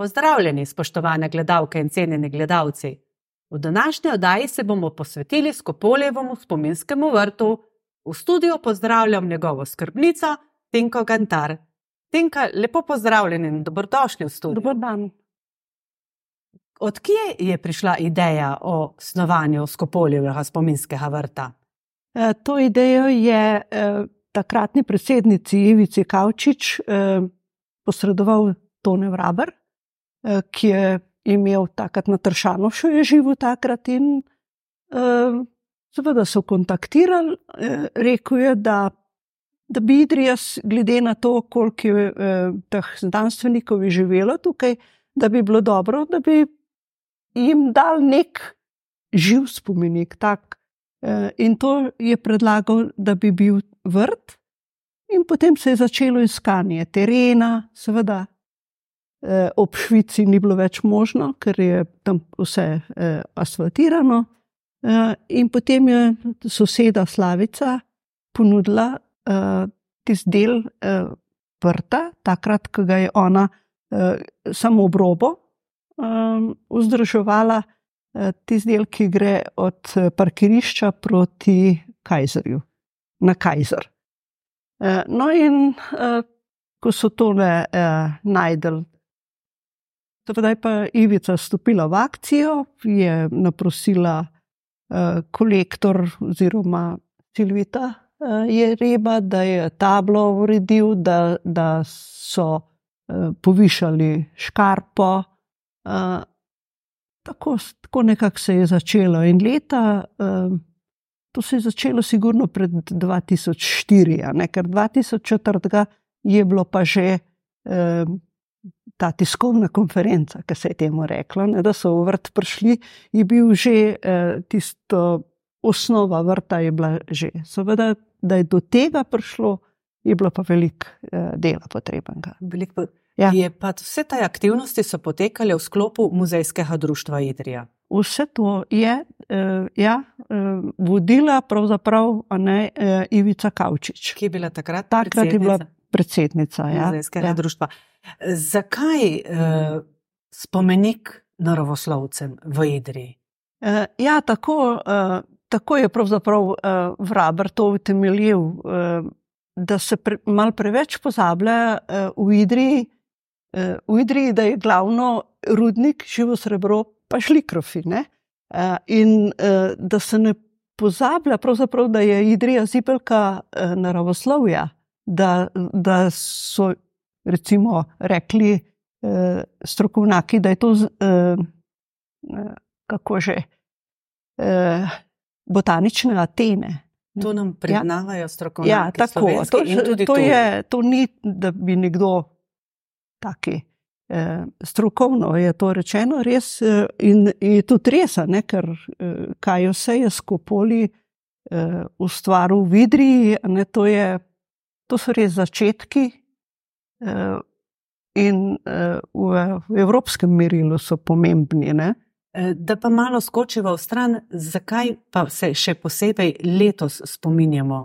Pozdravljeni, spoštovane gledalke in cenjeni gledalci. V današnji oddaji se bomo posvetili Skopoljevemu spominskemu vrtu. V studiu pozdravljam njegovo skrbnico, Tinko Gantar. Tinka, lepo pozdravljeni in dobrodošli v studiu. Dobar dan. Odkje je prišla ideja o snovanju Skopoljevega spominskega vrta? E, to idejo je e, takratni predsednici Ivici Kavčič e, posredoval Tone Vraber, e, ki je imel takrat na Tršanu še živo takrat in e, seveda so kontaktirali, e, rekel je, da, da bi Idrija, glede na to, koliko je teh znanstvenikov je živelo tukaj, da bi bilo dobro, da bi jim dal nek živ spomenik. Tak. In to je predlagal, da bi bil vrt, in potem se je začelo iskanje terena, seveda. E, ob Švici ni bilo več možno, ker je tam vse e, asfaltirano. In potem je soseda Slavica ponudila tisti del vrta, takrat, ko ga je ona samo ob robo vzdrževala, tisti del, ki gre od parkirišča proti Kajzerju, na Kajzer. No, in ko so tole najdel. Zdaj pa je Ivica stopila v akcijo, je naprosila uh, kolektor oziroma Silvita uh, je reba, da je tablo uredil, da, da so uh, povišali škarpo. Uh, tako, tako nekako se je začelo. In leta, uh, to se je začelo sigurno pred 2004, ne? ker 2004 je bilo pa že. Uh, ta tiskovna konferenca, ki se je temu reklo, ne, da so v vrt prišli, je bil že eh, tisto osnova vrta, je bila že. Seveda, da je do tega prišlo, je bilo pa veliko eh, dela potrebnega. Pa, ja. pa vse te aktivnosti so potekale v sklopu muzejskega društva Idrija. Vse to je eh, ja, eh, vodila pravzaprav ne, eh, Ivica Kavčič. Ki je bila takrat? Takrat je bila predsednica ja. muzejskega ja. društva. Zakaj uh, spomenik naravoslovcem v Idriji? Uh, ja, tako, uh, tako je pravzaprav uh, Vraber to utemeljil, uh, da se pre, mal preveč pozablja uh, v, Idriji, uh, v Idriji, da je glavno rudnik živo srebro, pa šlikrofi. Uh, in uh, da se ne pozablja, da je Idrija zibelka uh, naravoslovja, da, da so recimo rekli eh, strokovnjaki, da je to, eh, kako že, eh, botanične Atene. To nam priznavajo ja. strokovnjaki. Ja, tako to, to, je, to ni, da bi nekdo taki. Eh, strokovno je to rečeno, res eh, in je tudi res, ne, ker eh, kaj vse je skopoli eh, ustvaril v Vidriji, ne, to, je, to so res začetki Eh, in eh, v, v evropskem merilu so pomembni. Ne? Eh, da pa malo skočiva v stran, zakaj pa se še posebej letos spominjamo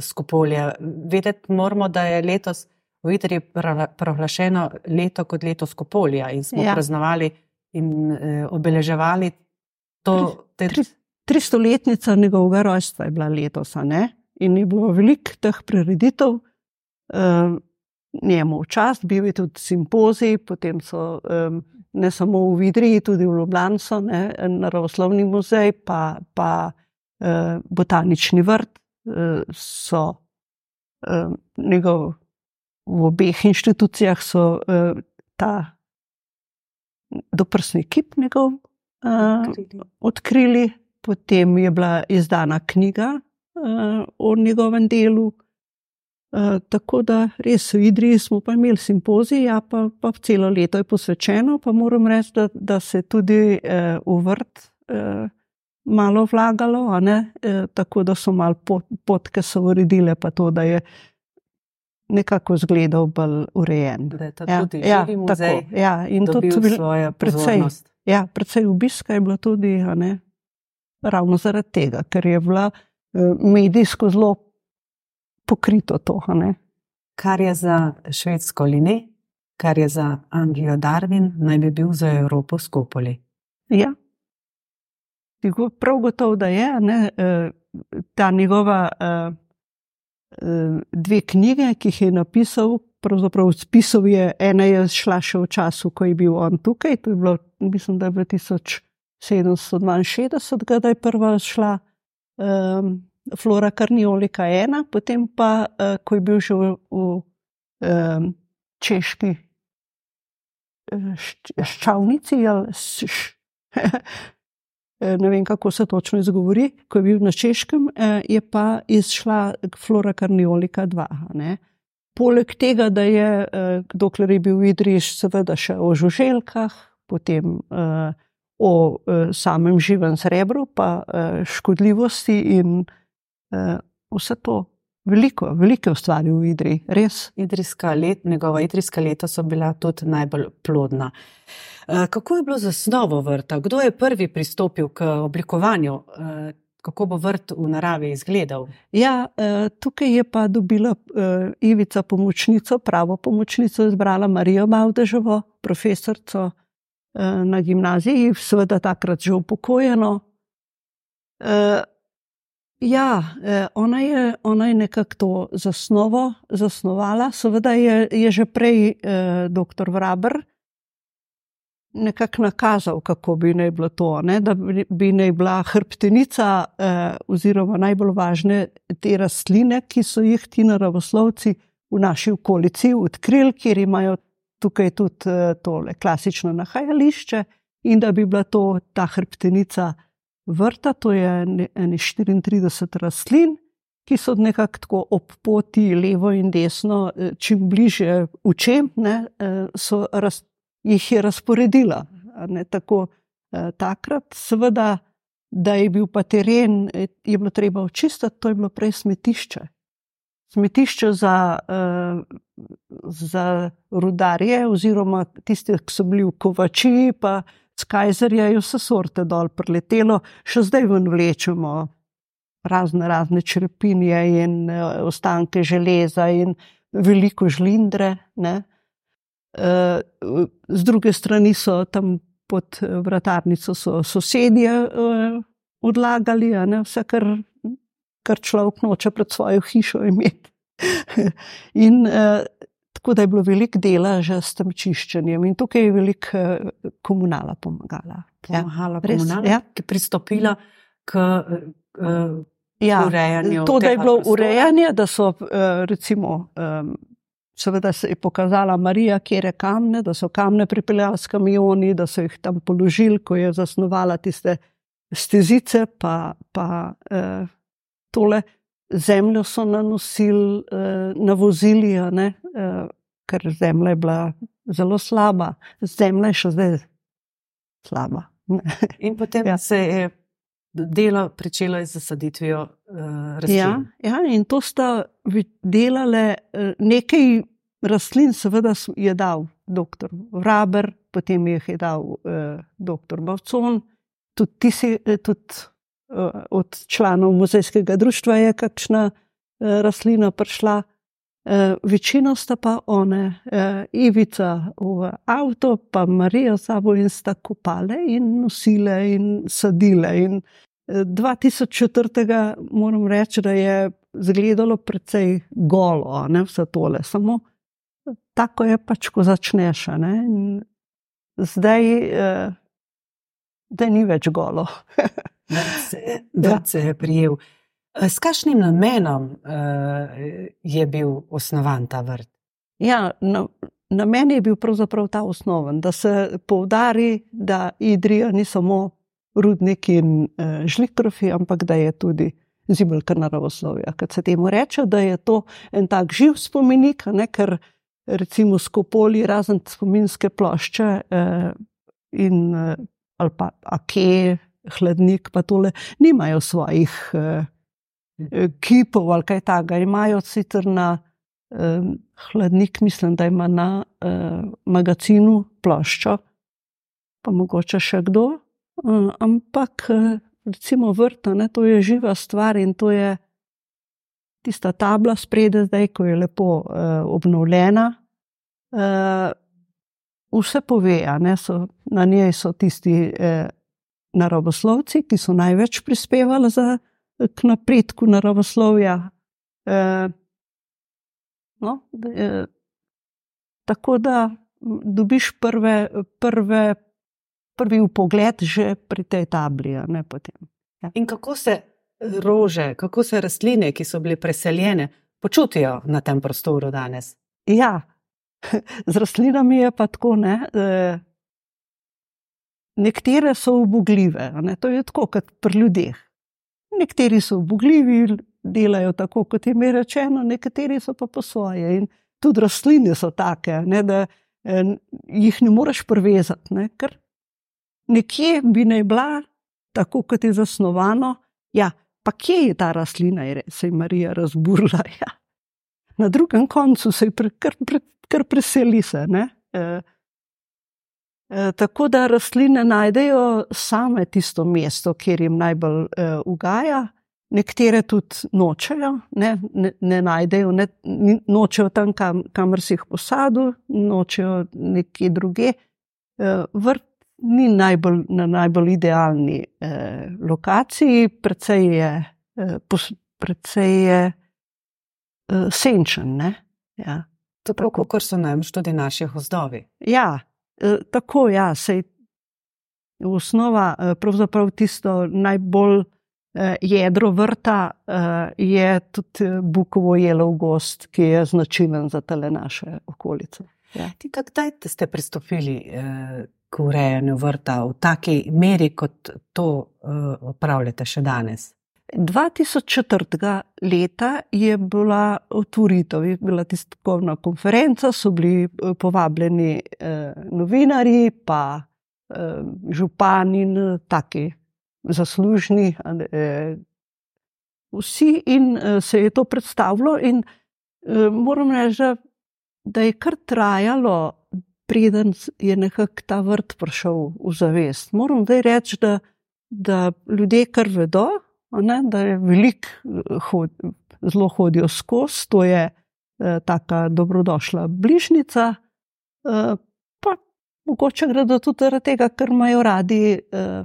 Skopolja? Vedeti moramo, da je letos v Idri proglašeno leto kot leto Skopolja in smo ja. praznovali in eh, obeleževali to. Tri, tri stoletnica njegovega rojstva je bila letos, in je bilo veliko teh prireditev. Eh, njemu v čast, bil je tudi simpozij, potem so um, ne samo v Vidriji, tudi v Ljubljani, naravoslovni muzej, pa, pa uh, botanični vrt. Uh, so uh, njegov, v obeh inštitucijah so uh, ta doprsni kip njegov uh, odkrili. odkrili, potem je bila izdana knjiga uh, o njegovem delu. Eh, tako da res v Idriji smo pa imeli simpozij, ja, pa, pa celo leto je posvečeno, pa moram reči, da, da se tudi uh, v vrt uh, malo vlagalo, uh, tako da so malo pot, potke so uredile, pa to, da je nekako zgledal bolj urejen. Da je ja, tudi ja, muzej, tako, ja, in tudi svoje predvsej. Ja, predvsej obiska je bilo tudi, ne, ravno zaradi tega, ker je bila uh, medijsko zelo pokrito to. Kar je za švedsko ne, kar je za Anglijo Darwin, naj bi bil za Evropo Skopoli. Ja. Prav gotovo, da je ne, eh, ta njegova eh, eh, dve knjige, ki jih je napisal. Pravzaprav spisal je, ena je šla še v času, ko je bil on tukaj, to je bilo, mislim, da je bilo 1762, da je prva šla um, Flora Karniolika ena, potem pa, uh, ko je bil že v, v um, češki ščavnici ali š, ne vem, kako se točno izgovori, ko je bil na češkem, je pa izšla Flora Karniolika 2. Ne. Poleg tega, da je, dokler je bil Vidriš, seveda še o žuželkah, potem o samem živem srebru, pa škodljivosti in vse to. Veliko, veliko ustvari v Idri, res. Idrijska let, njegova idrijska leta so bila tudi najbolj plodna. Eh, kako je bilo z osnovo vrta? Kdo je prvi pristopil k oblikovanju? Eh, kako bo vrt v naravi izgledal? Ja, eh, tukaj je pa dobila Ivica pomočnico, pravo pomočnico, izbrala Marijo Maudeževo, profesorico na gimnaziji, seveda takrat že upokojeno. Ja, eh, ona je, ona je nekako to zasnovo zasnovala. Seveda je, je že prej eh, dr. Vraber nekako nakazal, kako bi naj bilo to, ne? da bi naj bila hrbtenica eh, oziroma najbolj važne te rastline, ki so jih ti naravoslovci v naši okolici odkrili, kjer imajo tukaj tudi eh, tole klasično nahajališče in da bi bila to ta hrbtenica vrta, to je ne 34 rastlin, ki so nekako tako ob poti, levo in desno, eh, čim bliže učem, ne, eh, so raz, jih je razporedila. Ne, tako, eh, takrat, seveda, da je bil pa teren, je bilo treba očistiti, to je bilo prej smetišče. Smetišče za, za rudarje, oziroma tiste, ki so bili v Kovači, pa z Kajzerja je vse sorte dol preletelo, še zdaj ven vlečemo razne, razne črepinje in uh, ostanke železa in veliko žlindre. Ne. Uh, z druge strani so tam pod vratarnico so sosedje uh, odlagali, ne, vse, kar, kar človek noče pred svojo hišo imeti. in uh, Tako da je bilo veliko dela že s tem čiščenjem in tukaj je veliko eh, komunala pomagala. Pomagala, ja, komunala, ja. ki je pristopila k uh, ja, urejanju. To, da je bilo prostora. urejanje, da so uh, recimo. Um, Seveda se je pokazala Marija, kje je kamne, da so kamne pripeljali s kamioni, da so jih tam položili, ko je zasnovala tiste stezice, pa, pa eh, tole zemljo so nanosili, eh, navozili, eh, ker zemlja je bila zelo slaba, zemlja je še zdaj slaba. In potem ja. se je delo začelo z zasaditvijo eh, rastlin. Ja, ja, in to sta delale eh, nekaj rastlin, seveda je dal dr. Vraber, potem jih je dal dr. Bavcon, tudi ti si. Tudi od članov muzejskega društva je kakšna eh, rastlina prišla. Eh, večino sta pa one, Ivica v avto, pa Marija sabo in sta kopale in nosile in sadile. In 2004. moram reči, da je zgledalo precej golo, ne vse tole, samo tako je pač, ko začneš. Zdaj, da ni več golo. da se je prijel. Eh, s kakšnim namenom uh, je bil osnovan ta vrt? Ja, na, namen je bil pravzaprav ta osnoven, da se poudari, da Idrija ni samo rudnik in uh, žlikrofi, ampak da je tudi zibelka naravoslovja. Kad se temu reče, da je to en tak živ spomenik, ne, ker recimo skopoli razen spominske plošče uh, in uh, ali pa ake hladnik, pa tole, nimajo svojih eh, kipov ali kaj takega. Imajo sicer na eh, hladnik, mislim, da ima na eh, magazinu ploščo, pa mogoče še kdo. Eh, ampak eh, recimo vrta, ne, to je živa stvar in to je tista tabla spredaj, zdaj, ko je lepo eh, obnovljena. Uh, vse pove. So, na njej so tisti eh, naravoslovci, ki so največ prispevali za, k napredku naravoslovja. Eh, no, eh, tako da dobiš prve, prve, prvi upogled že pri tej tabli. Ja. In kako se rože, kako se rastline, ki so bile preseljene, počutijo na tem prostoru danes? Ja, z rastlinami je pa tako. Ne? E, nekatere so obogljive, ne? to je tako kot pri ljudeh. Nekateri so obogljivi, delajo tako, kot jim je rečeno, nekateri so pa po svoje. In tudi rastline so take, ne? da eh, jih ne moreš prevezati. Ne? Ker nekje bi naj bila, tako kot je zasnovano, ja, pa kje je ta rastlina, se je Marija razburila. Ja. Na drugem koncu se je pre, kar, pre, kar preseli. Se, e, e, tako da rastline najdejo same tisto mesto, kjer jim najbolj e, ugaja. Nekatere tudi nočejo, ne, ne, ne najdejo, ne, nočejo tam, kam, kamor si jih posadil, nočejo nekje druge. E, vrt ni najbolj, na najbolj idealni eh, lokaciji, precej je, eh, pos, precej je eh, senčen. Ja. Tako kot so nam tudi naši gozdovi. Ja, eh, tako ja, se je osnova, eh, pravzaprav tisto najbolj. Eh, jedro vrta je tudi Bukovo jelov gost, ki je značilen za tele naše okolice. Ja. Kdaj ste pristopili k urejanju vrta v taki meri, kot to opravljate še danes? 2004. leta je bila otvoritev, je bila tiskovna konferenca, so bili eh, povabljeni eh, novinari, pa eh, župani in taki zaslužni. Eh, vsi in eh, se je to predstavilo, in eh, moram reči, da je kar trajalo preden je nekako ta vrt prišel v zavest. Moram zdaj reči, da, da ljudje kar vedo, ne, da je veliko hod, zelo hodijo skozi, to je eh, tako dobrodošla bližnica. Eh, pa mogoče gredo tudi zaradi tega, ker imajo radi eh,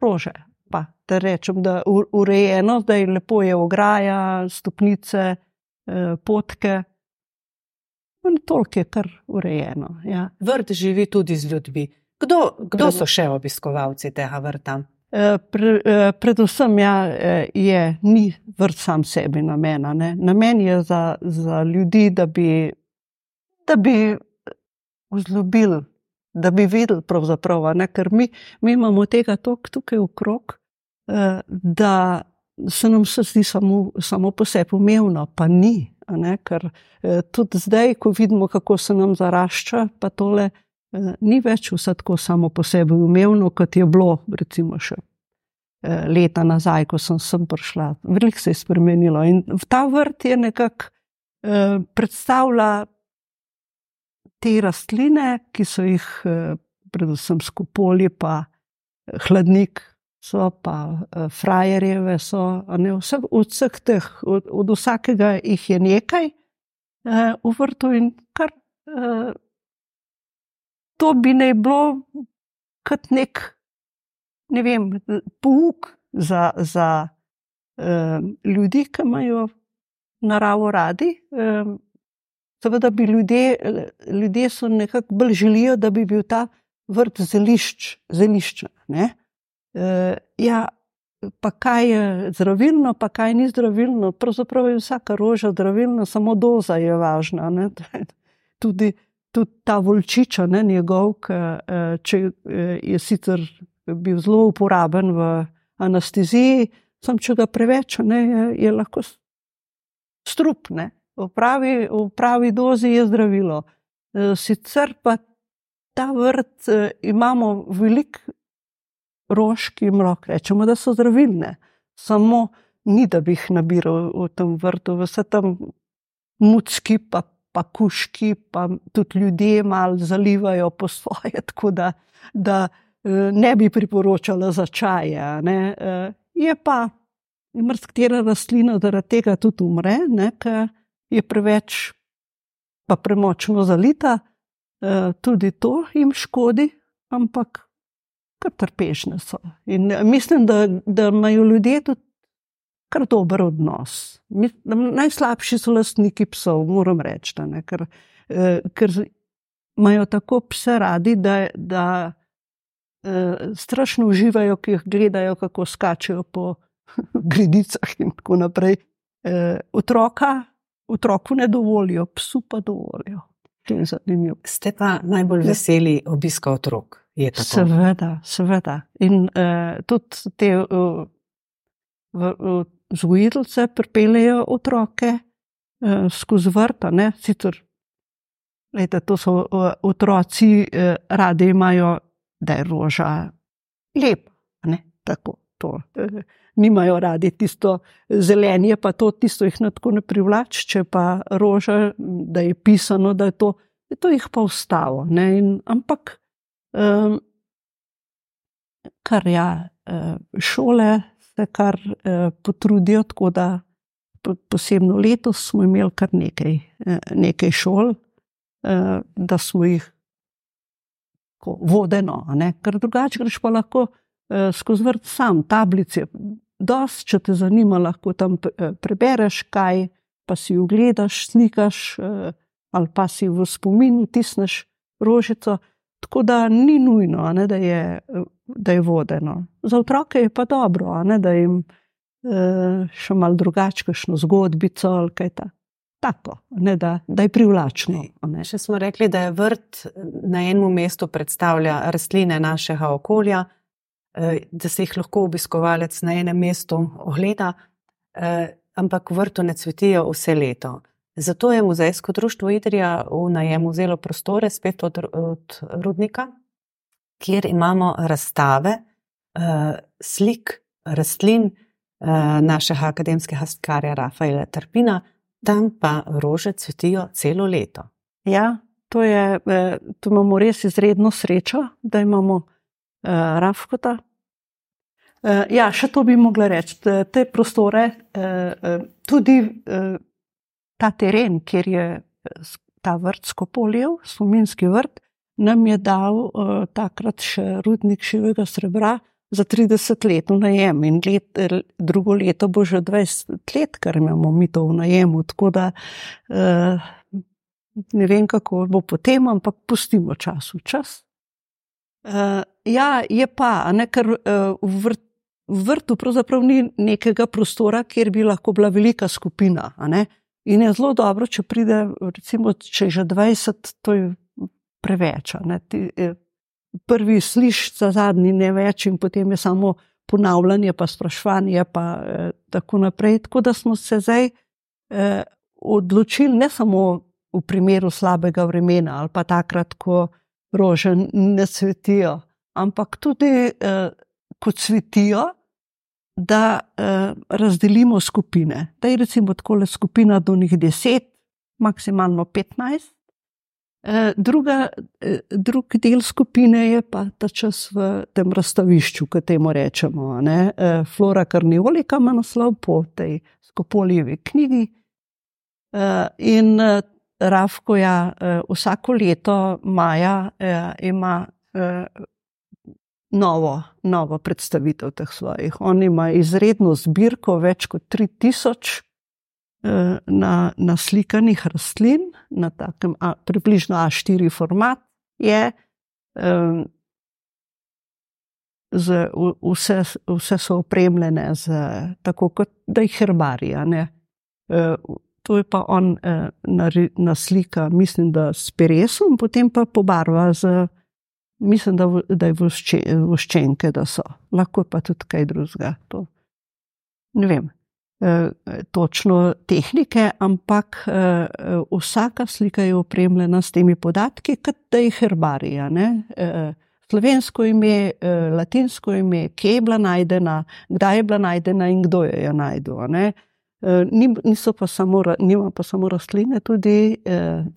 rože. Pa, da rečem, da je urejeno, da je lepo je ograja, stopnice, eh, potke. Toliko je kar urejeno. Ja. Vrt živi tudi z ljudmi. Kdo, kdo so še obiskovalci tega vrta? E, pre, e, predvsem ja, e, je, ni vrt sam sebi namen. Namen je za, za ljudi, da bi, da bi vzljubili, da bi videli, ne? ker mi, mi imamo tega toliko tukaj okrog, da se nam se zdi samo, samo po sebi umevno, pa ni. Ne, ker eh, tudi zdaj, ko vidimo, kako se nam zarašča, pa tole eh, ni več vse tako samo po sebi umevno, kot je bilo, recimo, še eh, leta nazaj, ko sem sem prišla. Veliko se je spremenilo in ta vrt je nekako predstavlja te rastline, ki so jih, predvsem, skupoli, pa hladnik, so pa uh, frajerjeve, so, ne, vse, od vseh teh, od, od vsakega jih je nekaj uh, v vrtu in kar uh, to bi naj bilo kot nek, ne vem, pouk za, za uh, ljudi, ki imajo naravo radi. Um, Seveda bi ljudje, ljudje so nekako bolj želijo, da bi bil ta vrt zelišč, zelišča. Uh, ja, pa kaj je zdravilno, pa kaj ni zdravilno. Pravzaprav je vsaka roža zdravilna, samo doza je važna. Tudi, tudi ta volčiča, ne, njegov, ki uh, je sicer bil zelo uporaben v anesteziji, sem če ga preveč, ne, je, je lahko strup. Ne. V pravi, v pravi dozi je zdravilo. Uh, sicer pa ta vrt imamo veliko rož, ki jim lahko rečemo, da so zdravilne. Samo ni, da bi jih nabiral v tem vrtu, vse tam mučki, pa, pa kuški, pa tudi ljudje malo zalivajo po svoje, tako da, da eh, ne bi priporočala za čaje. Ne. Eh, je pa mrzkatera rastlina zaradi tega tudi umre, ker je preveč, pa premočno zalita. tudi to jim škodi, ampak kar trpežne so. In mislim, da, da imajo ljudje tudi kar dober odnos. Najslabši so lastniki psov, moram reči, ne, ker, ker imajo tako pse radi, da, da strašno uživajo, ki jih gledajo, kako skačejo po gredicah in tako naprej. Otroka, otroku ne dovolijo, psu pa dovolijo. Ste pa najbolj ja. veseli obiska otrok? Seveda, seveda. In uh, tudi te uh, vzgojiteljice pripeljejo otroke uh, skozi vrta. Sicer, lejte, to so otroci, uh, radi imajo, da je roža lepa. Tako, to, uh, nimajo radi tisto zelenje, pa to tisto jih tako ne privlači, če pa roža, da je pisano, da je to, da to jih pa ustavo. Ampak, um, kar ja, šole se kar uh, potrudijo, tako da posebno letos smo imeli kar nekaj, uh, nekaj šol, uh, da smo jih. Vodeno, ker drugače greš pa lahko uh, skozi vrt sam, tablice, dosti, če te zanima, lahko tam eh, prebereš, kaj pa si ogledaš, slikaš, eh, ali pa si v spominu tisneš rožico. Tako da ni nujno, ne, da, je, da je vodeno. Za otroke je pa dobro, ne, da jim eh, še malo drugače, kakšno zgodbico ali kaj ta. Tako, ne, da, da je privlačno. Še smo rekli, da je vrt na enem mestu predstavlja rastline našega okolja, Eh, da se jih lahko obiskovalec na enem mestu ogleda, eh, ampak v vrtu ne cvetijo vse leto. Zato je muzejsko društvo Idrija v najemu vzelo prostore spet od, od rudnika, kjer imamo razstave uh, slik rastlin uh, našega akademskega skarja Rafaela Trpina, tam pa rože cvetijo celo leto. Ja, to, je, to imamo res izredno srečo, da imamo uh, Rafkota. Uh, ja, še to bi mogla reči. Te prostore, uh, tudi uh, ta teren, kjer je ta vrt skopoljev, spominski vrt, nam je dal uh, takrat še rudnik živega srebra za 30 let v najem. In let, drugo leto bo že 20 let, kar imamo mi to v najemu. Tako da uh, ne vem, kako bo potem, ampak pustimo čas v čas. Uh, ja, je pa, ne, ker uh, v, vrt, v vrtu pravzaprav ni nekega prostora, kjer bi lahko bila velika skupina. In je zelo dobro, če pride, recimo, če že 20, to je preveč. Ti, eh, prvi slišiš, zadnji ne več, in potem je samo ponavljanje, pa spraševanje, pa eh, tako naprej. Tako da smo se zdaj eh, odločili, ne samo v primeru slabega vremena ali pa takrat, ko rože ne cvetijo, ampak tudi, eh, ko cvetijo, da eh, razdelimo skupine. Da je recimo tako le skupina do njih 10, maksimalno 15, druga, eh, drug del skupine je pa ta čas v tem razstavišču, kot temu rečemo. Ne? Eh, Flora Karniolika ima naslov po tej skopoljevi knjigi. Eh, in eh, Rafko ja, eh, vsako leto maja eh, ima eh, novo, novo predstavitev teh svojih. On ima izredno zbirko, več kot 3000 na, na slikanih rastlin, na takem a, približno A4 format. Je, um, z, vse, vse so opremljene z tako, kot da jih herbarija. Uh, to je pa on uh, na slika, mislim, da s peresom, potem pa pobarva z mislim, da, da je voščenke, da so, lahko pa tudi kaj drugega. To. Ne vem e, točno tehnike, ampak e, vsaka slika je opremljena s temi podatki, kot da je herbarija. E, slovensko ime, latinsko ime, kje je bila najdena, kdaj je bila najdena in kdo jo je najdel. Niso pa samo, nima pa samo rastline, tudi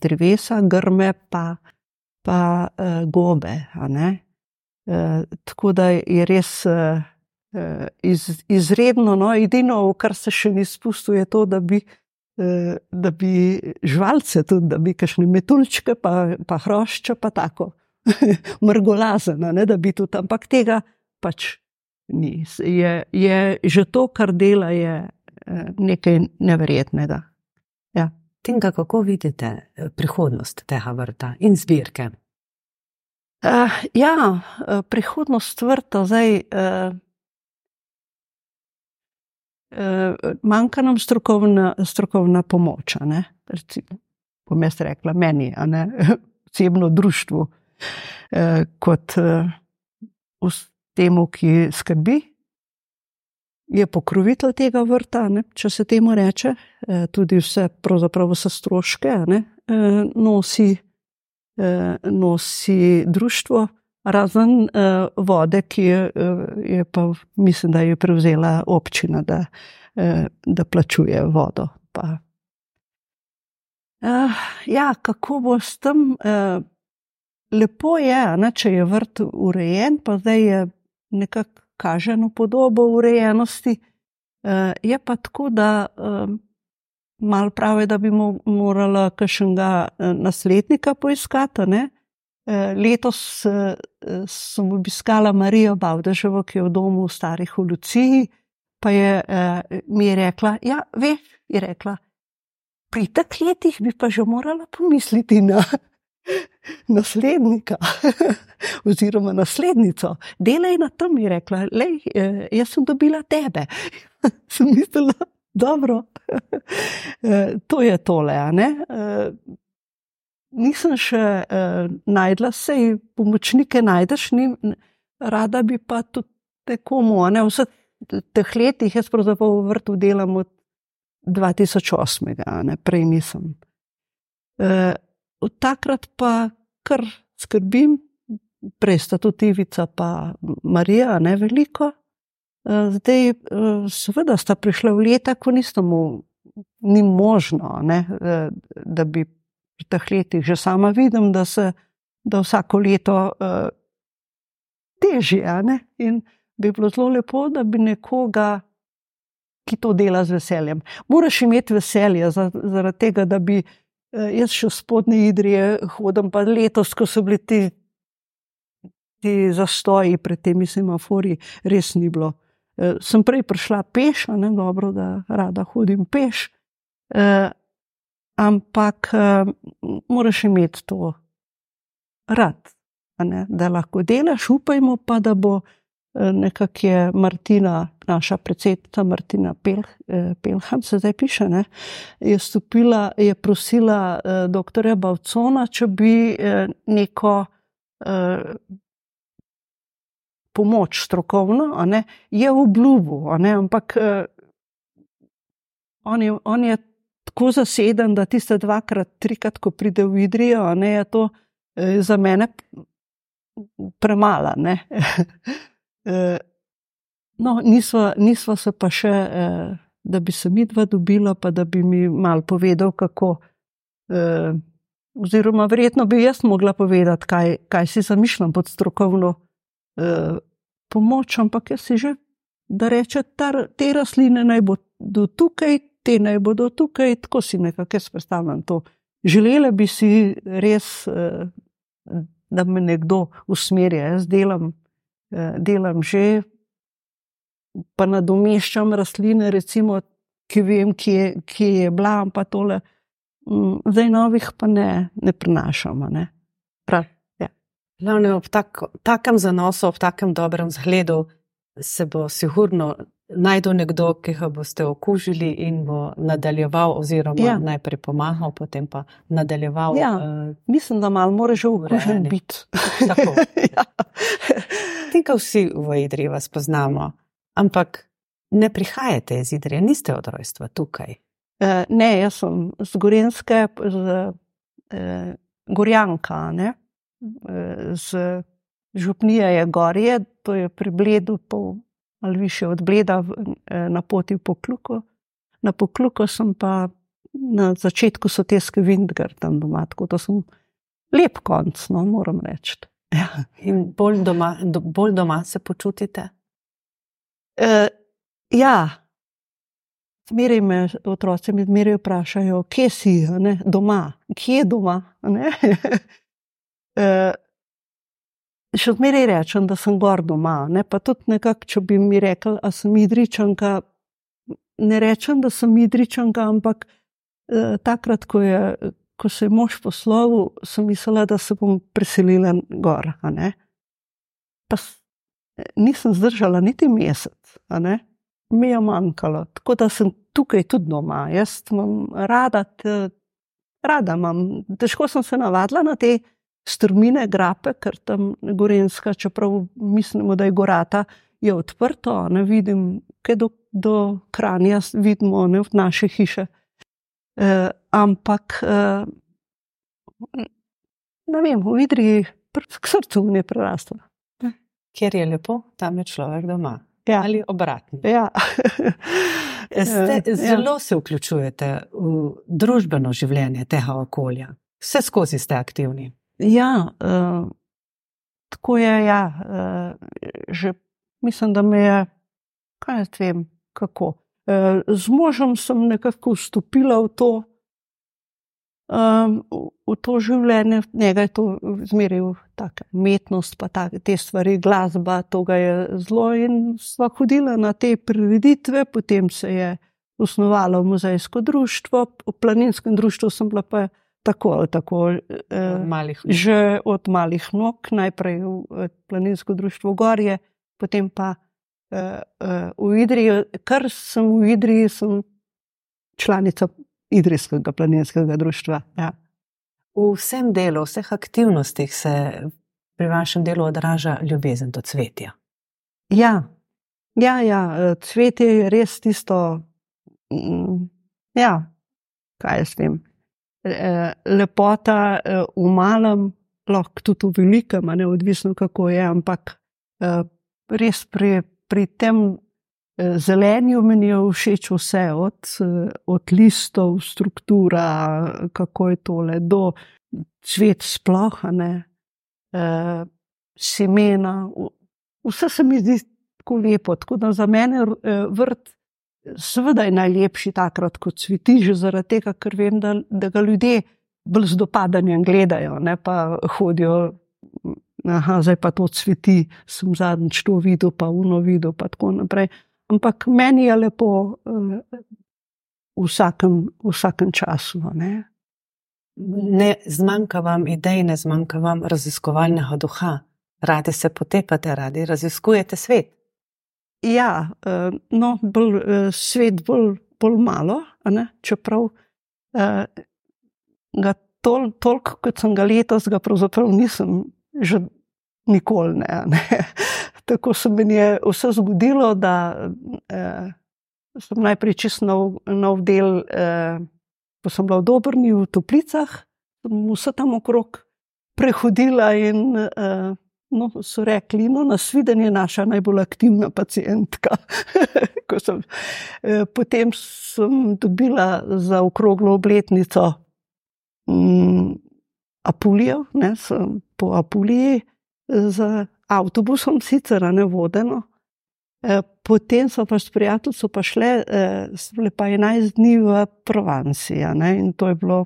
drevesa, grme, pa pa gobe. Tako da je res iz, izredno, no, edino, kar se še ni spustil, je to, da bi eh, da bi živalce, tudi da bi kakšne metulčke, pa, pa hrošče, pa tako, mrgolazena, ne, da bi tudi, ampak tega pač ni. Je, je že to, kar dela, je eh, nekaj neverjetnega. Ja. Tinka, kako vidite eh, prihodnost tega vrta in zbirke? Uh, ja, prihodnost vrta zdaj. Uh, manjka nam strokovna, strokovna pomoč. Bom jaz rekla, meni, a ne osebno društvu, uh, kot uh, temu, ki skrbi. Je pokrovitelj tega vrta, ne, če se temu reče, tudi vse, pravzaprav vse stroške, ne, nosi, nosi društvo, razen uh, vode, ki je, uh, je pa, mislim, da je prevzela občina, da, uh, da plačuje vodo. Uh, ja, kako bo s tem? Uh, lepo je, ne, če je vrt urejen, pa zdaj je nekako kaženo podobo urejenosti. Uh, je pa tako, da uh, malo pravi, da bi morala kakšnega naslednika poiskati. Ne? Eh, letos eh, sem obiskala Marijo Bavdaževo, ki je v domu starih v Luciji, pa je eh, mi je rekla, ja, veš, je rekla, pri teh letih bi pa že morala pomisliti na naslednika oziroma naslednico. Delaj na tem, je rekla, lej, jaz sem dobila tebe. sem mislila, dobro, to je tole, a ne? Nisem še uh, najdla, sej pomočnike najdeš, ni, rada bi pa tudi tekomu. Ne, vse teh letih jaz pravzaprav v vrtu delam od 2008, ne, prej nisem. Uh, od takrat pa kar skrbim, prej sta tudi Ivica pa Marija, ne veliko. Uh, zdaj, uh, seveda, sta prišla v leta, ko nismo, ni možno, ne, da bi v teh letih že sama vidim, da se da vsako leto uh, težje. In bi bilo zelo lepo, da bi nekoga, ki to dela z veseljem. Moraš imeti veselje zaradi tega, da bi uh, jaz še spodnji idrije hodil, pa letos, ko so bili ti. Ti zastoji pred temi semafori res ni bilo. E, sem prej prišla peš, ne dobro, da rada hodim peš, e, ampak uh, moraš imeti to rad, da lahko delaš, upajmo pa, da bo uh, nekako je Martina, naša predsednica Martina Pel, uh, Pelham, se zdaj piše, ne, je stopila, je prosila uh, dr. Bavcona, če bi uh, neko uh, pomoč strokovno, ne, je v obljubu, ampak uh, on je, on je tako zaseden, da tiste dvakrat, trikrat, ko pride v Idrijo, ne, je to eh, za mene premala. eh, no, nisva, nisva se pa še, eh, da bi se mi dva dobila, pa da bi mi mal povedal, kako. Eh, oziroma, verjetno bi jaz mogla povedati, kaj, kaj si zamišljam pod strokovno eh, pomoč, ampak jaz si že, da reče, tar, te rastline naj bodo tukaj, te naj bodo tukaj, tako si nekako predstavljam to. Želela bi si res, eh, da me nekdo usmerja. Jaz delam, eh, delam že, pa nadomeščam rastline, recimo, ki vem, kje, kje je bila, pa tole. Mm, zdaj novih pa ne, ne prenašamo. Ne? Ja. Ob tak, takem zanosu, ob takem dobrem zgledu se bo sigurno najdel nekdo, ki ga boste okužili in bo nadaljeval, oziroma ja. najprej pomagal, potem pa nadaljeval. Ja, uh, mislim, da malo moraš že ukužen biti. ja. Tega vsi v Idriji vas poznamo, ampak ne prihajate iz Idrije, niste od rojstva tukaj. Uh, ne, jaz sem z Gorenske, z uh, Gorjanka, ne? z Župnije je gorje, to je pri Bledu, pol ali više od Bleda eh, na poti v Pokluko. Na Pokluko sem pa na začetku soteske Vindgar tam doma, tako da sem lep konc, no, moram reči. Ja. In bolj doma, do, bolj doma se počutite? E, ja, Zmeraj me otroci mi zmeraj vprašajo, kje si, ne, doma, kje je doma. ne. Eh, Še zmeraj rečem, da sem gor doma. Ne? Pa tudi nekako, če bi mi rekel, da sem idričanka, ne rečem, da sem idričanka, ampak eh, takrat, ko, je, ko se je mož poslovil, sem mislila, da se bom preselila gor. Pa nisem zdržala niti mesec, mi je manjkalo. Tako da sem tukaj tudi doma. Jaz imam rada, te, rada imam. Težko sem se navadila na te strmine, grape, ker tam Gorenska, čeprav mislimo, da je gorata, je odprto, ne vidim, kaj do, do kranja vidimo, ne v naše hiše. E, ampak, e, ne vem, v Idriji, pr- k srcu mi je preraslo. Kjer je lepo, tam je človek doma. Ja. Ali obratno. Ja. Ste, Eh, zelo se vključujete v družbeno življenje tega okolja. Vse skozi ste aktivni. Ja, uh, tako je. Ja, uh, že mislim, da me je, kaj jaz vem, kako. Uh, z možem sem nekako vstopila v to, um, v, v to življenje, njega je to zmeraj tako umetnost, pa tak, te stvari, glasba, to ga je zelo. In sva hodila na te prireditve, potem se je osnovalo muzejsko društvo, v planinskem društvu sem bila pa tako ali tako. Uh, Malih. že od malih nog, najprej v eh, planinsko društvo Gorje, potem pa uh, uh, v Idriji, kar sem v Idriji, sem članica Idrijskega planinskega društva. Ja. V vsem delu, v vseh aktivnostih se pri vašem delu odraža ljubezen do cvetja. Ja, ja, ja, eh, cvetje je res tisto, mm, ja, kaj jaz vem. Eh, Lepota eh, v malem, lahko tudi v velikem, ne odvisno kako je, ampak eh, res pri, pri tem zelenju meni je všeč vse, od, od listov, struktura, kako je tole, do cvet sploh, ne, semena, vse se mi zdi tako lepo. Tako da za mene vrt, seveda je najlepši takrat, ko cveti, že zaradi tega, ker vem, da, da ga ljudje bolj z dopadanjem gledajo, ne pa hodijo. Aha, zdaj pa to cveti, sem zadnjič to videl, pa uno videl, pa tako naprej. Ampak meni je lepo eh, v vsakem, v vsakem času. Ne? Ne zmanjka vam idej, ne zmanjka vam raziskovalnega duha. Radi se potepate, radi raziskujete svet. Ja, eh, no, bolj, eh, svet bolj, bolj malo, ne, čeprav eh, ga tol, toliko, kot sem ga letos, ga pravzaprav nisem že nikoli. Ne, ne. Tako se mi je vse zgodilo, da eh, sem najprej čist nov, nov del, eh, ko sem bila v Dobrni, v Toplicah, sem vse tam okrog prehodila in eh, No, so rekli, no, nasviden je naša najbolj aktivna pacijentka. Sem, eh, potem sem dobila za okroglo obletnico mm, Apulijo, ne, sem po Apuliji eh, z avtobusom, sicer ne vodeno. Eh, Potem so pa s prijateljico pa šle, eh, bile pa 11 dni v Provanci, a ne, in to je bilo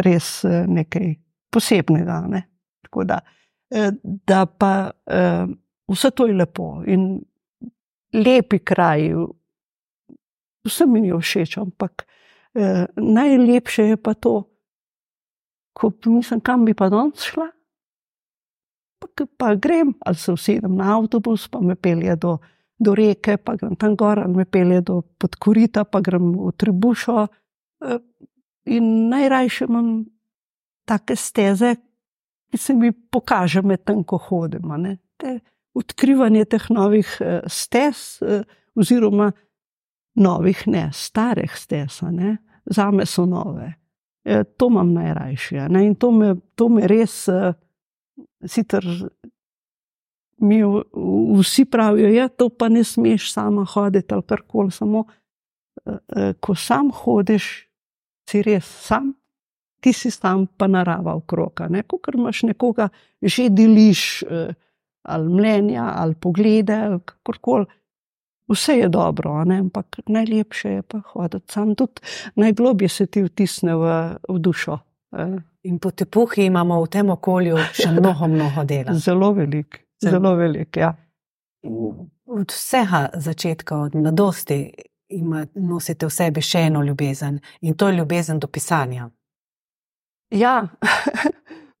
res eh, nekaj posebnega. Ne. Tako da, eh, da pa eh, vse to je lepo in lepi kraji, vse mi je všeč, ampak eh, najlepše je pa to, ko mislim, kam bi pa danes šla. Pa, pa grem, ali se usedem na avtobus, pa me pelje do, do reke, pa grem tam gor, ali me pelje do podkorita, pa grem v Trebušo. Eh, In najrajše imam take steze, ki se mi pokaže med tem, ko hodim. a ne. Te Odkrivanje teh novih eh, stez, eh, oziroma novih, ne, starih stez, ne. zame so nove. Eh, To imam najrajše. ne. In to me, to me res, eh, sicer mi vsi pravijo, da ja, to pa ne smeš sama hoditi ali karkoli, samo eh, eh, ko sam hodiš, si res sam, ti si sam, pa narava okrog. a ne. Ko imaš nekoga, že deliš eh, ali mnenja, ali poglede, ali kakorkoli. Vse je dobro, ampak najlepše je pa hoditi sam, tudi najglobje se ti vtisne v, v dušo. In po tepuhi imamo v tem okolju še mnogo, mnogo dela. Zelo velik, zelo velik. Ja. Od vsega začetka, od mladosti, ima, nosite v sebi še eno ljubezen in to je ljubezen do pisanja. Ja,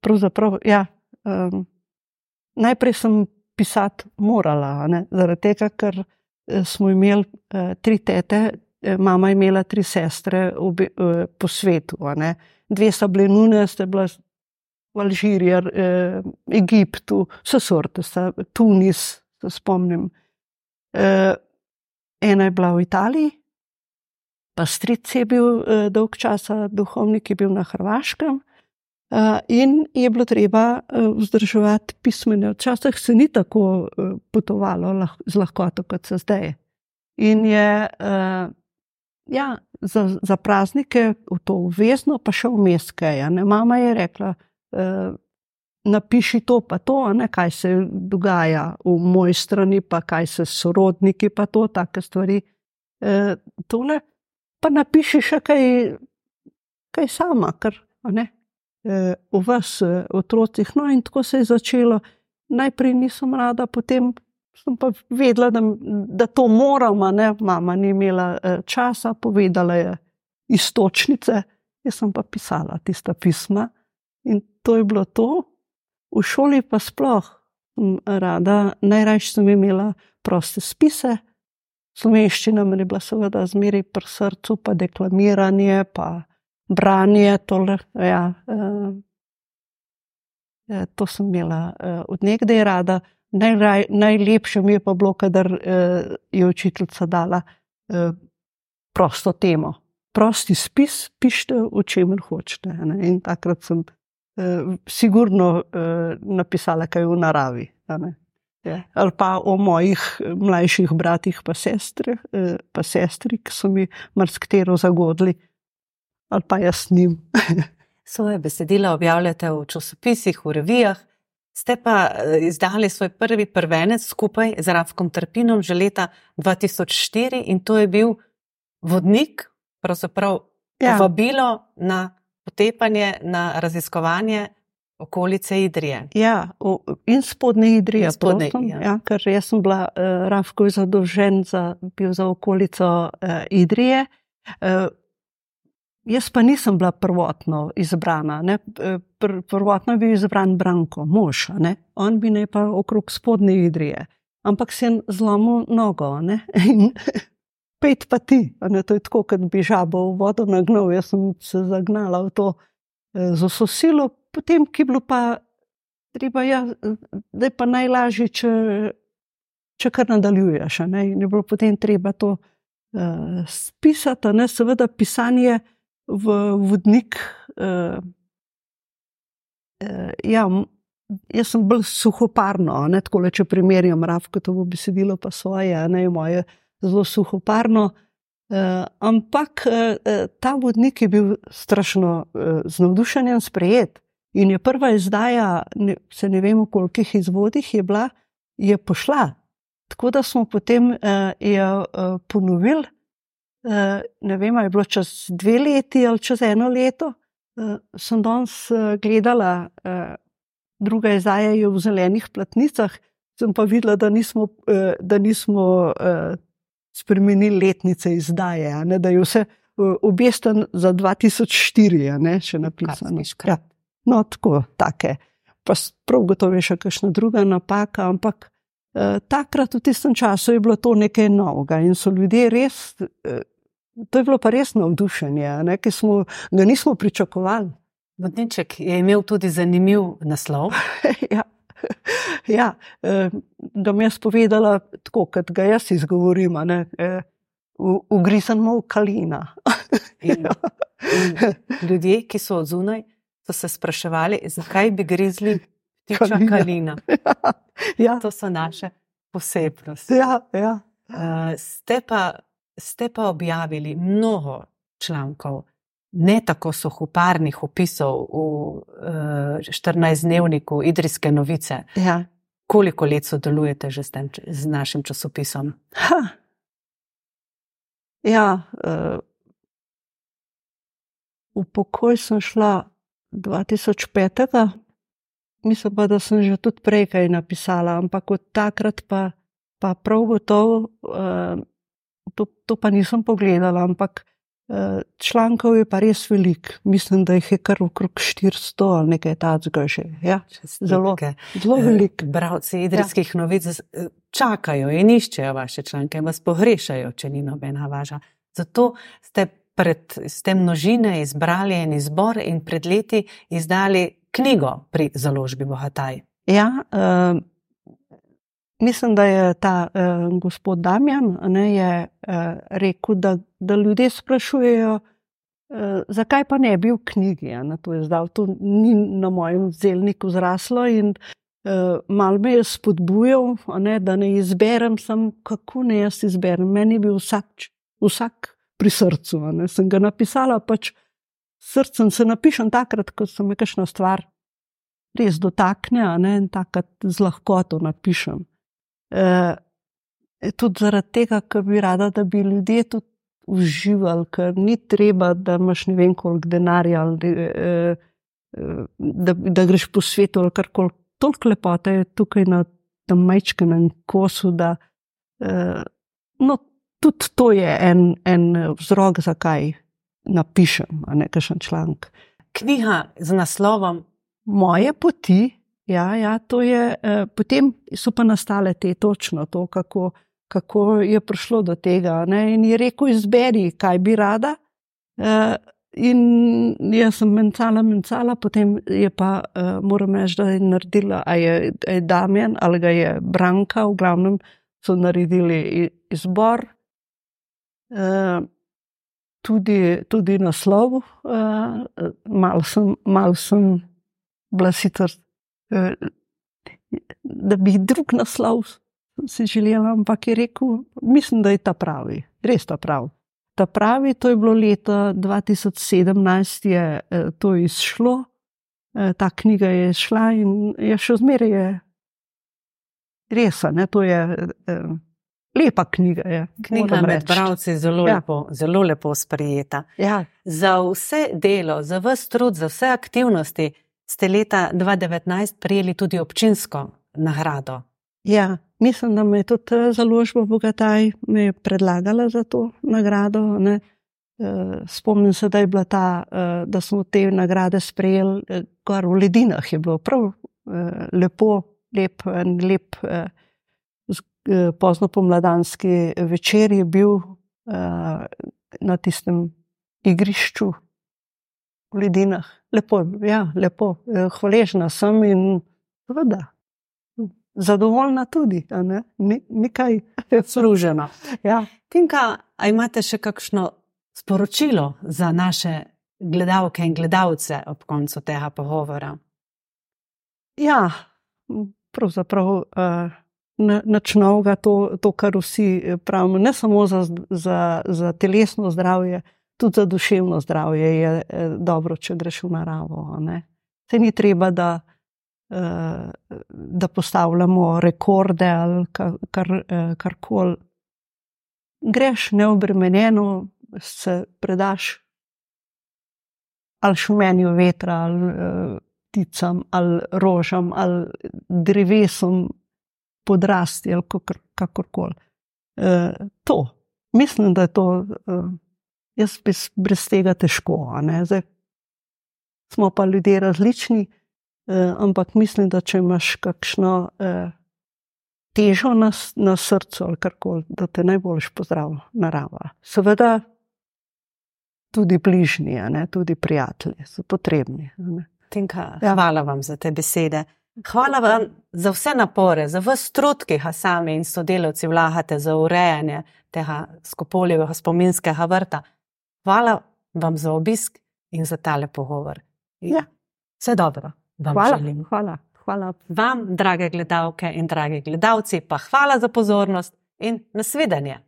pravzaprav. Ja. Um, najprej sem pisati morala, ne? zaradi tega, ker eh, smo imeli uh, tri tete, eh, mama je imela tri sestre obi, uh, po svetu. Dve so bile nune, ste bile v Alžiriji, uh, Egiptu, vse sorte, Tunis, se spomnim. Uh, ena je bila v Italiji, pa stric je bil uh, dolg časa, duhovnik je bil na Hrvaškem. Uh, in je bilo treba uh, vzdrževati pismene. Včasih se ni tako uh, potovalo lah, z lahkoto, kot se zdaj. In je uh, ja, za, za praznike v to obvezno, pa še vmes kaj. Mama je rekla, uh, napiši to, pa to, ne, kaj se dogaja v moji strani, pa kaj se sorodniki, pa to, take stvari. Uh, pa napiši še kaj, kaj sama, ker ne v vas, otrocih. No, in tako se je začelo. Najprej nisem rada, potem sem pa vedela, da, da to moramo. Ne? Mama ni imela časa, povedala je istočnice, jaz sem pa pisala tista pisma. In to je bilo to. V šoli pa sploh rada, najraje sem imela proste spise. Slovenščina mi je bila seveda zmeraj pri srcu, pa deklamiranje, pa branje, tole, ja, uh, to sem imela uh, od nekdaj rada. Najraj, najlepše mi je pa bilo, kadar uh, je učiteljica dala uh, prosto temo. Prosti spis, pišite, o čemer hočete. Ne? In takrat sem uh, sigurno uh, napisala kaj v naravi. Ja. Ali pa o mojih mlajših bratih, pa, sestre, uh, pa sestri, ki so mi marsikatero zagodili ali pa jaz njim. Svoje besedila objavljate v časopisih, v revijah. Ste pa eh, izdali svoj prvi prvenec skupaj z Rafkom Trpinom že leta 2004 in to je bil vodnik, pravzaprav ja. vabilo na potepanje, na raziskovanje okolice Idrije. Ja, in spodne Idrije. In spodne, ja. Ja, ker jaz sem bila, uh, Rafko je zadolžen za, za okolico uh, Idrije. Uh, Jaz pa nisem bila prvotno izbrana. E, pr prvotno je bil izbran Branko, mož, ne? on bi ne pa okrog spodnje idrije. Ampak sem zlomil nogo ne? in pet pa ti. Ne? To je tako, kot bi žabo v vodo nagnal. Jaz sem se zagnala v to e, z vso silo, potem ki je bilo pa treba, ja, da je pa najlažje, če, če kar nadaljuješ. Ne? In je bilo potem treba to uh, spisati, ne? seveda pisanje v vodnik. Uh, uh, ja, jaz sem bolj suhoparno, ne, tako le če primerjam Ravko, to bo besedilo pa svoje, ne moje, zelo suhoparno. Uh, ampak uh, ta vodnik je bil strašno uh, z navdušenjem sprejet. In je prva izdaja, ne, se ne vem, v kolikih izvodih je bila, je pošla. Tako da smo potem uh, jo uh, ponovili. Eh, ne vem, je bilo čez dve leti ali čez eno leto, eh, sem danes eh, gledala, druga izdaja je v zelenih platnicah, sem pa videla, da nismo, da nismo spremenili letnice izdaje, ne, da je vse objesten za 2004, ne, še napisano. Ja, no, tako, take. Pa prav gotovo je še kakšna druga napaka, ampak takrat v tistem času je bilo to nekaj novega in so ljudje res To je bilo pa res navdušenje, ki smo ga nismo pričakovali. Vodniček je imel tudi zanimiv naslov. ja. Ja, da mi je spovedala tako, kot ga jaz izgovorim, ne, ugrizamo v kalina. in, in ljudje, ki so od zunaj, so se spraševali, zakaj bi grizli tiča kalina. kalina. Ja, ja. To so naše posebnosti. Ja, ja. Uh, ste pa ste pa objavili mnogo člankov, ne tako suhoparnih opisov v uh, eh, 14-dnevniku Idrijske novice. Ja. Koliko let sodelujete že s, tem, z našim časopisom? Ha, Ja, uh, v pokoj sem šla 2005. Mislim pa, da sem že tudi prej kaj napisala, ampak od takrat pa, pa prav gotovo, uh, to, to pa nisem pogledala, ampak uh, člankov je pa res velik. Mislim, da jih je kar okrog 400 ali nekaj takega že. Ja, zelo, zelo velik. Bravci idrijskih ja. novic čakajo in iščejo vaše članke vas pogrešajo, če ni nobena važa. Zato ste pred tem množine izbrali en izbor in pred leti izdali knjigo pri založbi Bohataj. Ja, uh, mislim, da je ta uh, gospod Damjan ne, je, uh, rekel, da, da ljudje sprašujejo, uh, zakaj pa ne bi v knjigi. Ja, to, zdal, to ni na mojem zelniku zraslo in uh, malo me je spodbujal, ne, da ne izberem, sem kako ne jaz izberem. Meni je bil vsak, vsak pri srcu. Ne? Sem ga napisala, pač srcem se napišem takrat, ko se mi kakšna stvar res dotakne ne? in takrat z lahkoto napišem. E, tudi zaradi tega, ker bi rada, da bi ljudje tudi uživali, ker ni treba, da imaš ne vem koliko denarja ali e, e, da, da greš po svetu ali kar koli. Toliko lepote je tukaj na tem majčkem kosu, da e, no, tudi to je en, en vzrok, zakaj napišem nekaj članek. Knjiga z naslovom Moje poti. Ja, ja, je, eh, potem so pa nastale te točno to, kako, kako je prišlo do tega. Ne? In je rekel, izberi, kaj bi rada. Eh, in jaz sem mencala, mencala, potem je pa, eh, moram reči, da je naredila, a je, je Damien ali ga je Branka, v glavnem so naredili izbor. Tudi, tudi naslov, uh, malo sem, mal sem bila sicer, uh, da bi drug naslov si želela, ampak je rekel, mislim, da je ta pravi, res ta pravi. Ta pravi, to je bilo leta 2017, je uh, to izšlo, ta knjiga je šla in je še zmeraj res, ne, to je. Lepa knjiga je. Knjiga med bralci je zelo, ja. lepo, zelo lepo sprejeta. Ja. Za vse delo, za vse trud, za vse aktivnosti ste leta 2019 prijeli tudi občinsko nagrado. Ja, mislim, da me je tudi eh, založba Bogataj predlagala za to nagrado. Ne. Eh, spomnim se, da, ta, eh, da smo te nagrade sprejeli, kar v Ledinah je bilo prav lepo, lep, lep pozno pomladanski večer je bil uh, na tistem igrišču v Ledinah. Lepo, ja, lepo. Eh, hvaležna sem in seveda. Zadovoljna tudi, ne? nekaj služena. Ja. Tinka, a imate še kakšno sporočilo za naše gledalke in gledalce ob koncu tega pogovora? Ja, pravzaprav. Uh, nič novega, to, to, kar vsi eh, pravimo, ne samo za, za, za telesno zdravje, tudi za duševno zdravje je eh, dobro, če greš v naravo. Se ni treba, da, eh, da postavljamo rekorde ali kar, kar, karkoli. Greš neobremenjeno, se predaš ali šumenju vetra, ali pticam, ali rožam, ali drevesom, podrasti ali kakorkoli. E, to, mislim, da je to, e, jaz bi brez tega težko. Zdaj, smo pa ljudje različni, e, ampak mislim, da če imaš kakšno e, težo na, na srcu ali karkoli, da te najboljš pozdravlja narava. Seveda. Tudi bližnji, tudi prijatelji so potrebni. Tinka, ja. Hvala vam za te besede. Hvala vam za vse napore, za vse trud, ki ga sami in sodelavci vlagate za urejanje tega skopoljevega spominskega vrta. Hvala vam za obisk in za tale pogovor. Ja. Vse dobro, vam hvala, želim. Hvala, hvala. Vam, drage gledalke in dragi gledalci, pa hvala za pozornost in nasvidenje.